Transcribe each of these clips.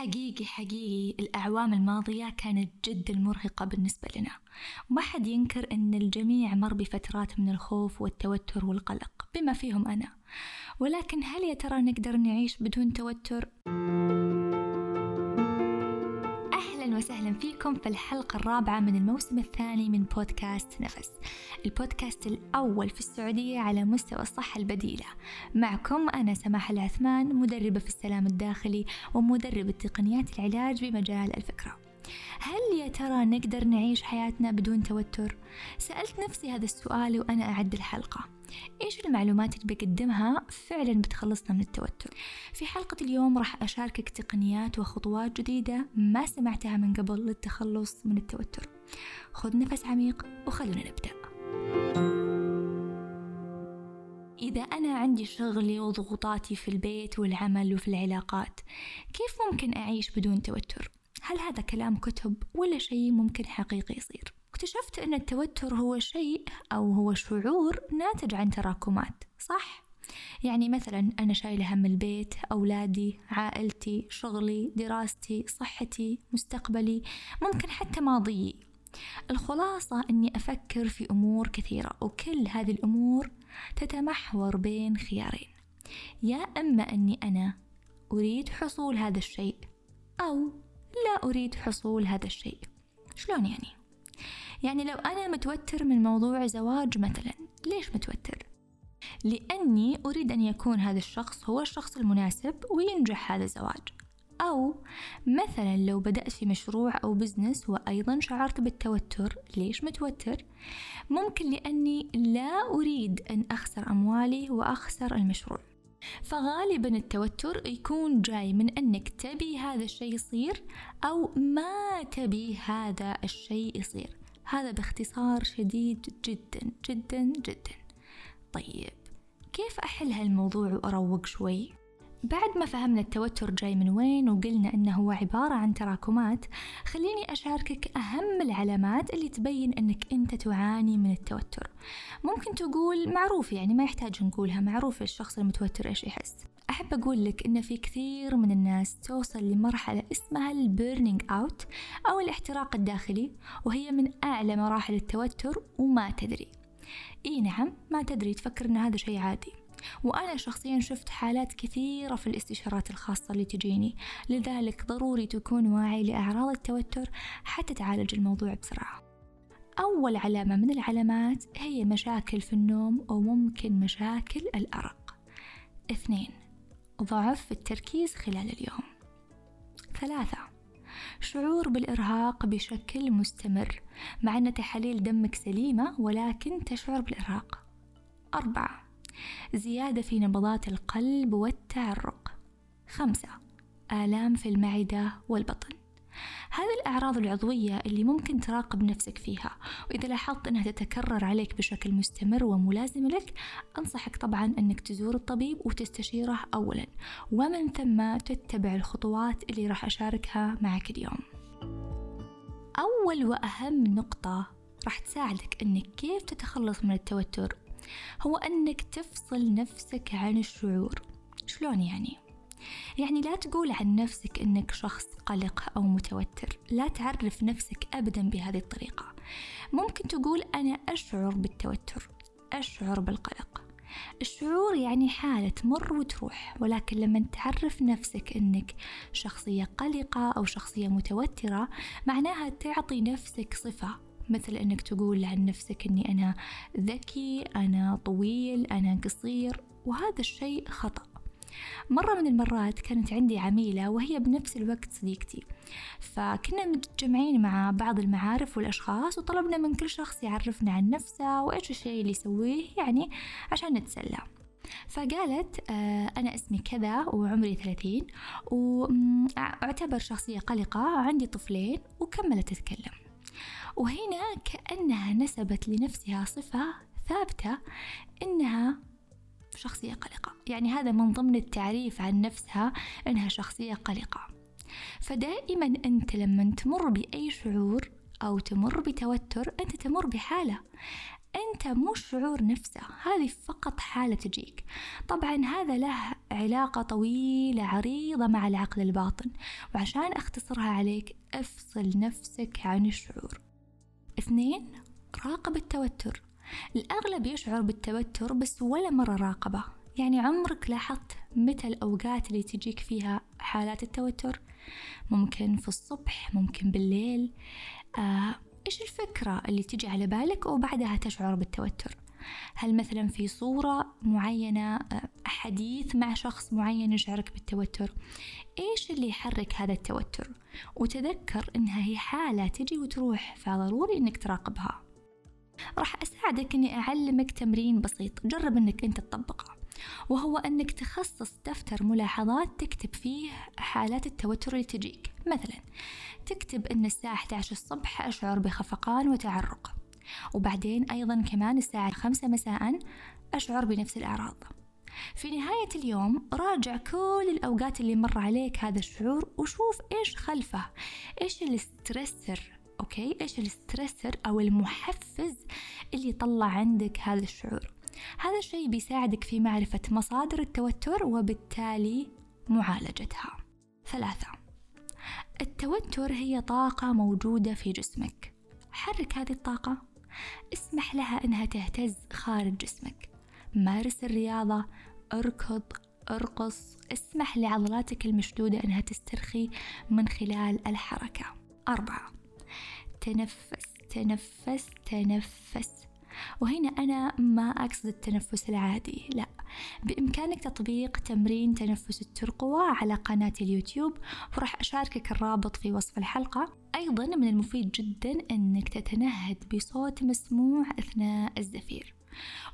حقيقي حقيقي الأعوام الماضية كانت جدا مرهقة بالنسبة لنا وما حد ينكر أن الجميع مر بفترات من الخوف والتوتر والقلق بما فيهم أنا ولكن هل يا ترى نقدر نعيش بدون توتر؟ وسهلا فيكم في الحلقة الرابعة من الموسم الثاني من بودكاست نفس. البودكاست الأول في السعودية على مستوى الصحة البديلة. معكم أنا سماح العثمان مدربة في السلام الداخلي ومدربة تقنيات العلاج بمجال الفكرة. هل يا ترى نقدر نعيش حياتنا بدون توتر؟ سألت نفسي هذا السؤال وأنا أعد الحلقة إيش المعلومات اللي بقدمها فعلا بتخلصنا من التوتر في حلقة اليوم راح أشاركك تقنيات وخطوات جديدة ما سمعتها من قبل للتخلص من التوتر خذ نفس عميق وخلونا نبدأ إذا أنا عندي شغلي وضغوطاتي في البيت والعمل وفي العلاقات كيف ممكن أعيش بدون توتر؟ هل هذا كلام كتب ولا شيء ممكن حقيقي يصير؟ اكتشفت أن التوتر هو شيء أو هو شعور ناتج عن تراكمات صح؟ يعني مثلا أنا شايلة هم البيت أولادي عائلتي شغلي دراستي صحتي مستقبلي ممكن حتى ماضيي الخلاصة أني أفكر في أمور كثيرة وكل هذه الأمور تتمحور بين خيارين يا إما أني أنا أريد حصول هذا الشيء أو لا أريد حصول هذا الشيء شلون يعني؟ يعني لو أنا متوتر من موضوع زواج مثلا ليش متوتر؟ لأني أريد أن يكون هذا الشخص هو الشخص المناسب وينجح هذا الزواج أو مثلا لو بدأت في مشروع أو بزنس وأيضا شعرت بالتوتر ليش متوتر؟ ممكن لأني لا أريد أن أخسر أموالي وأخسر المشروع فغالبا التوتر يكون جاي من أنك تبي هذا الشيء يصير أو ما تبي هذا الشيء يصير هذا باختصار شديد جدا جدا جدا طيب كيف أحل هالموضوع وأروق شوي؟ بعد ما فهمنا التوتر جاي من وين وقلنا إنه هو عبارة عن تراكمات خليني أشاركك أهم العلامات اللي تبين إنك أنت تعاني من التوتر. ممكن تقول معروف يعني ما يحتاج نقولها معروف الشخص المتوتر إيش يحس. أحب أقول لك إن في كثير من الناس توصل لمرحلة اسمها ال burning out أو الاحتراق الداخلي وهي من أعلى مراحل التوتر وما تدري. إي نعم ما تدري تفكر إن هذا شيء عادي. وأنا شخصيا شفت حالات كثيرة في الاستشارات الخاصة اللي تجيني. لذلك ضروري تكون واعي لأعراض التوتر حتى تعالج الموضوع بسرعة. أول علامة من العلامات هي مشاكل في النوم وممكن مشاكل الأرق. اثنين ضعف في التركيز خلال اليوم. ثلاثة شعور بالإرهاق بشكل مستمر مع أن تحاليل دمك سليمة ولكن تشعر بالإرهاق. أربعة زيادة في نبضات القلب والتعرق. خمسة آلام في المعدة والبطن. هذه الأعراض العضوية اللي ممكن تراقب نفسك فيها وإذا لاحظت أنها تتكرر عليك بشكل مستمر وملازم لك أنصحك طبعا أنك تزور الطبيب وتستشيره أولا ومن ثم تتبع الخطوات اللي راح أشاركها معك اليوم. أول وأهم نقطة راح تساعدك أنك كيف تتخلص من التوتر هو أنك تفصل نفسك عن الشعور. شلون يعني؟ يعني لا تقول عن نفسك أنك شخص قلق أو متوتر. لا تعرف نفسك أبدا بهذه الطريقة. ممكن تقول أنا أشعر بالتوتر أشعر بالقلق. الشعور يعني حالة تمر وتروح ولكن لما تعرف نفسك أنك شخصية قلقة أو شخصية متوترة معناها تعطي نفسك صفة. مثل أنك تقول عن نفسك أني أنا ذكي أنا طويل أنا قصير وهذا الشيء خطأ. مرة من المرات كانت عندي عميلة وهي بنفس الوقت صديقتي. فكنا متجمعين مع بعض المعارف والأشخاص وطلبنا من كل شخص يعرفنا عن نفسه وإيش الشيء اللي يسويه يعني عشان نتسلى. فقالت آه، أنا اسمي كذا وعمري ثلاثين وأعتبر شخصية قلقة عندي طفلين وكملت تتكلم. وهنا كأنها نسبت لنفسها صفة ثابتة إنها شخصية قلقة. يعني هذا من ضمن التعريف عن نفسها إنها شخصية قلقة. فدائما أنت لما تمر بأي شعور أو تمر بتوتر أنت تمر بحالة. أنت مو الشعور نفسه هذه فقط حالة تجيك. طبعا هذا له علاقة طويلة عريضة مع العقل الباطن وعشان أختصرها عليك أفصل نفسك عن الشعور. اثنين راقب التوتر. الأغلب يشعر بالتوتر بس ولا مرة راقبه. يعني عمرك لاحظت متى الأوقات اللي تجيك فيها حالات التوتر؟ ممكن في الصبح ممكن بالليل. آه إيش الفكرة اللي تجي على بالك وبعدها تشعر بالتوتر؟ هل مثلا في صورة معينة آه، حديث مع شخص معين يشعرك بالتوتر؟ إيش اللي يحرك هذا التوتر؟ وتذكر إنها هي حالة تجي وتروح فضروري إنك تراقبها. راح أساعدك إني أعلمك تمرين بسيط. جرب إنك أنت تطبقه وهو أنك تخصص دفتر ملاحظات تكتب فيه حالات التوتر اللي تجيك. مثلا تكتب أن الساعة 11 الصبح أشعر بخفقان وتعرق. وبعدين أيضا كمان الساعة 5 مساء أشعر بنفس الأعراض. في نهاية اليوم راجع كل الأوقات اللي مر عليك هذا الشعور وشوف إيش خلفه. إيش ال stressor okay؟ إيش ال stressor أو المحفز اللي طلع عندك هذا الشعور؟ هذا الشيء بيساعدك في معرفة مصادر التوتر وبالتالي معالجتها. ثلاثة التوتر هي طاقة موجودة في جسمك. حرك هذه الطاقة. اسمح لها إنها تهتز خارج جسمك. مارس الرياضة. اركض. ارقص. اسمح لعضلاتك المشدودة إنها تسترخي من خلال الحركة. أربعة تنفس. تنفس. تنفس. وهنا أنا ما أقصد التنفس العادي لا. بإمكانك تطبيق تمرين تنفس الترقوة على قناة اليوتيوب وراح أشاركك الرابط في وصف الحلقة. أيضا من المفيد جدا أنك تتنهد بصوت مسموع أثناء الزفير.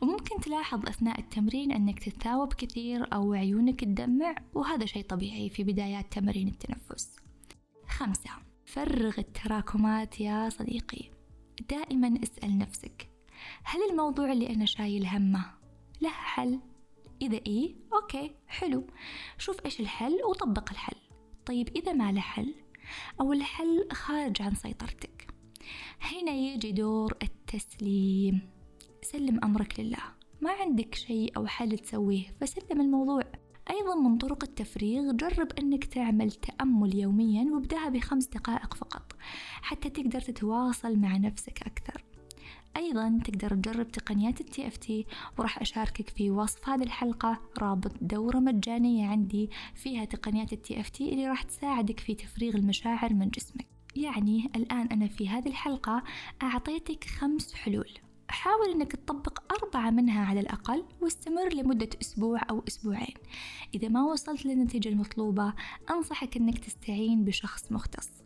وممكن تلاحظ أثناء التمرين أنك تتثاوب كثير أو عيونك تدمع وهذا شيء طبيعي في بدايات تمارين التنفس. خمسة فرغ التراكمات يا صديقي. دائما اسأل نفسك هل الموضوع اللي أنا شايل همه له حل؟ إذا إيه أوكي حلو. شوف إيش الحل وطبق الحل. طيب إذا ما له حل أو الحل خارج عن سيطرتك. هنا يجي دور التسليم. سلم أمرك لله. ما عندك شيء أو حل تسويه فسلم الموضوع. أيضا من طرق التفريغ جرب أنك تعمل تأمل يوميا وابدأها بخمس دقائق فقط حتى تقدر تتواصل مع نفسك أكثر. أيضا تقدر تجرب تقنيات ال TFT وراح أشاركك في وصف هذه الحلقة. رابط دورة مجانية عندي فيها تقنيات ال TFT اللي راح تساعدك في تفريغ المشاعر من جسمك. يعني الآن أنا في هذه الحلقة أعطيتك خمس حلول. حاول أنك تطبق أربعة منها على الأقل واستمر لمدة أسبوع أو أسبوعين. إذا ما وصلت للنتيجة المطلوبة أنصحك أنك تستعين بشخص مختص.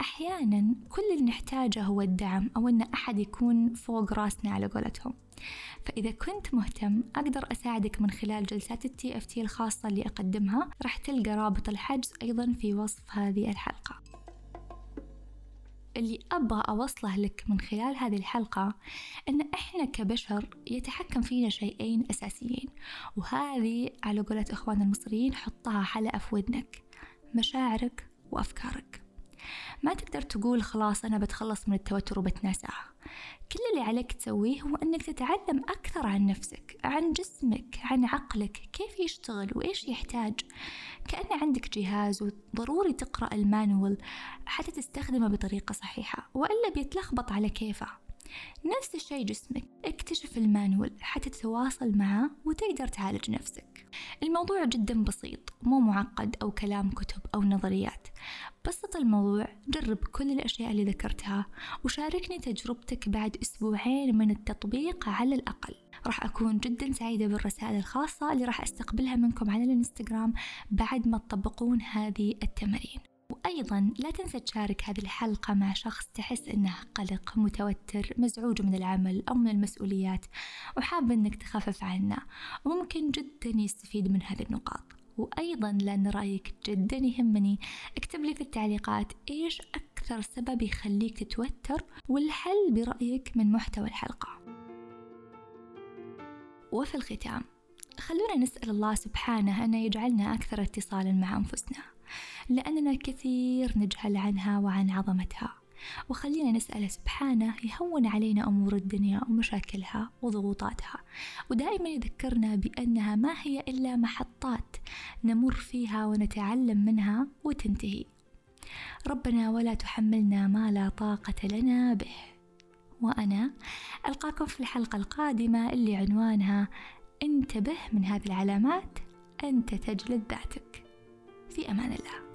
أحيانا كل اللي نحتاجه هو الدعم أو أن أحد يكون فوق راسنا على قولتهم. فإذا كنت مهتم أقدر أساعدك من خلال جلسات التي اف تي الخاصة اللي أقدمها راح تلقى رابط الحجز أيضا في وصف هذه الحلقة. اللي أبغى أوصله لك من خلال هذه الحلقة أن إحنا كبشر يتحكم فينا شيئين أساسيين وهذه على قولة إخواننا المصريين حطها حلقة في ودنك مشاعرك وأفكارك. ما تقدر تقول خلاص أنا بتخلص من التوتر وبتناساه كل اللي عليك تسويه هو أنك تتعلم أكثر عن نفسك عن جسمك عن عقلك كيف يشتغل وإيش يحتاج. كأن عندك جهاز وضروري تقرأ المانوال حتى تستخدمه بطريقة صحيحة وإلا بيتلخبط على كيفه. نفس الشيء جسمك. اكتشف المانوال حتى تتواصل معه وتقدر تعالج نفسك. الموضوع جدا بسيط مو معقد أو كلام كتب أو نظريات. بسط الموضوع جرب كل الأشياء اللي ذكرتها وشاركني تجربتك بعد أسبوعين من التطبيق على الأقل. راح أكون جدا سعيدة بالرسائل الخاصة اللي راح أستقبلها منكم على الإنستغرام بعد ما تطبقون هذه التمارين. وأيضا لا تنسى تشارك هذه الحلقة مع شخص تحس إنه قلق متوتر مزعوج من العمل أو من المسؤوليات وحاب إنك تخفف عنه وممكن جدا يستفيد من هذه النقاط. وأيضا لأن رأيك جدا يهمني اكتب لي في التعليقات إيش أكثر سبب يخليك تتوتر والحل برأيك من محتوى الحلقة. وفي الختام خلونا نسأل الله سبحانه أن يجعلنا أكثر اتصالا مع أنفسنا. لأننا كثير نجهل عنها وعن عظمتها. وخلينا نسأله سبحانه يهون علينا أمور الدنيا ومشاكلها وضغوطاتها. ودائما يذكرنا بأنها ما هي إلا محطات نمر فيها ونتعلم منها وتنتهي. ربنا ولا تحملنا ما لا طاقة لنا به. وأنا ألقاكم في الحلقة القادمة اللي عنوانها انتبه من هذه العلامات أنت تجلد ذاتك. في أمان الله.